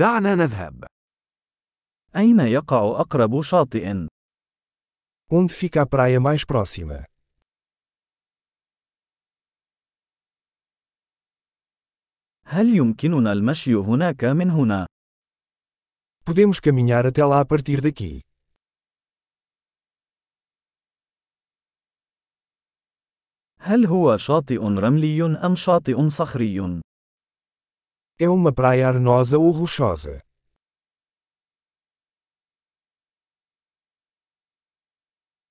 دعنا نذهب. أين يقع أقرب شاطئ؟ Onde fica a praia mais próxima? هل يمكننا المشي هناك من هنا؟ Podemos caminhar até lá a partir daqui. هل هو شاطئ رملي أم شاطئ صخري؟ É uma praia arenosa ou rochosa?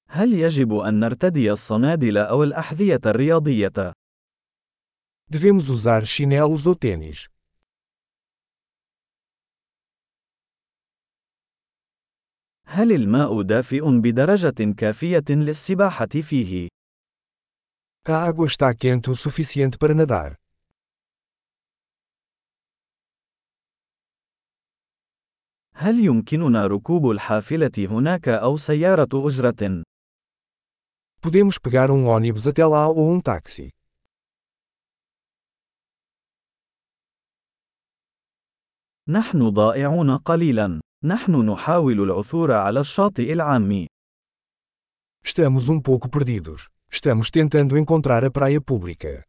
هل يجب أن نرتدي الصنادل أو الأحذية الرياضية؟ Devemos usar chinelos ou tênis? هل الماء دافئ بدرجة كافية للسباحة فيه؟ A água está quente o suficiente para nadar. هل يمكننا ركوب الحافلة هناك أو سيارة أجرة؟ Podemos pegar um ônibus até lá ou um táxi. نحن ضائعون قليلا. نحن نحاول العثور على الشاطئ العام. Estamos um pouco perdidos. Estamos tentando encontrar a praia pública.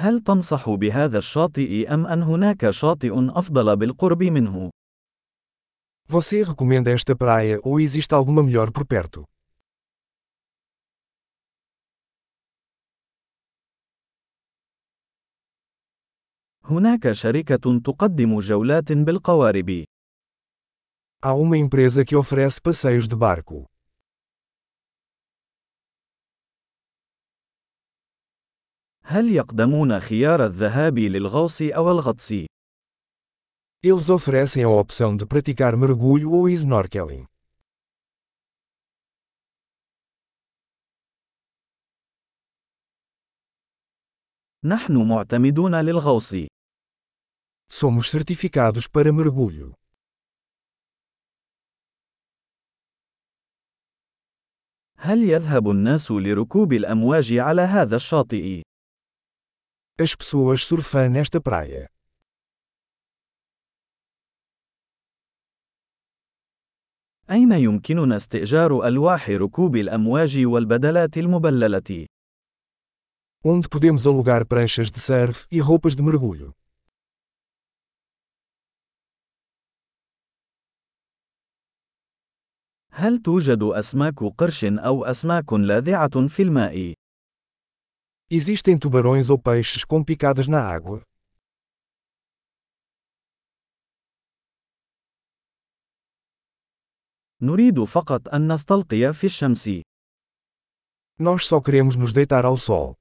هل تنصح بهذا الشاطئ أم أن هناك شاطئ أفضل بالقرب منه؟ Você recomenda esta praia ou existe alguma melhor por perto? هناك شركة تقدم جولات بالقوارب. Há uma empresa que oferece passeios de barco. هل يقدمون خيار الذهاب للغوص أو الغطس؟ Eles oferecem a opção de praticar mergulho ou snorkeling. نحن معتمدون للغوص. Somos certificados para mergulho. هل يذهب الناس لركوب الأمواج على هذا الشاطئ؟ As pessoas surfam nesta praia. أين يمكننا استئجار ألواح ركوب الأمواج والبدلات المبللة؟ Onde podemos alugar pranchas de surf e roupas de mergulho. هل توجد أسماك قرش أو أسماك لاذعة في الماء؟ Existem tubarões ou peixes com picadas na água? نريد فقط أن نستلقي في الشمس. Nós só queremos nos deitar ao sol.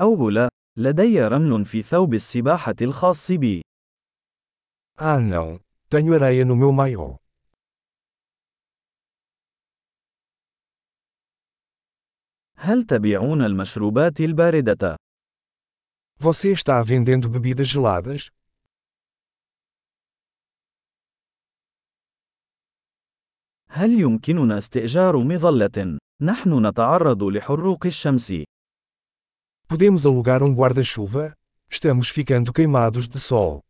أوه لا، لدي رمل في ثوب السباحة الخاص بي. Ah não! Tenho areia no meu maiô. هل تبيعون المشروبات الباردة؟ Você está vendendo bebidas geladas? هل يمكننا استئجار مظلة؟ نحن نتعرض لحروق الشمس. Podemos alugar um guarda-chuva? Estamos ficando queimados de sol.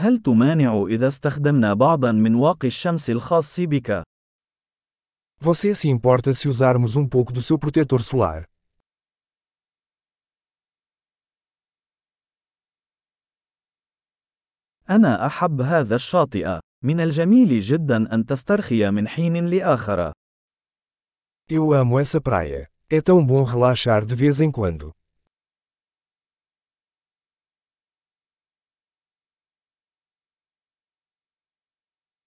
هل تمانع إذا استخدمنا بعضا من واقي الشمس الخاص بك؟ Você se importa se usarmos um pouco do seu protetor solar? أنا أحب هذا الشاطئ. من الجميل جدا أن تسترخي من حين لآخر. Eu amo essa praia. É tão bom relaxar de vez em quando.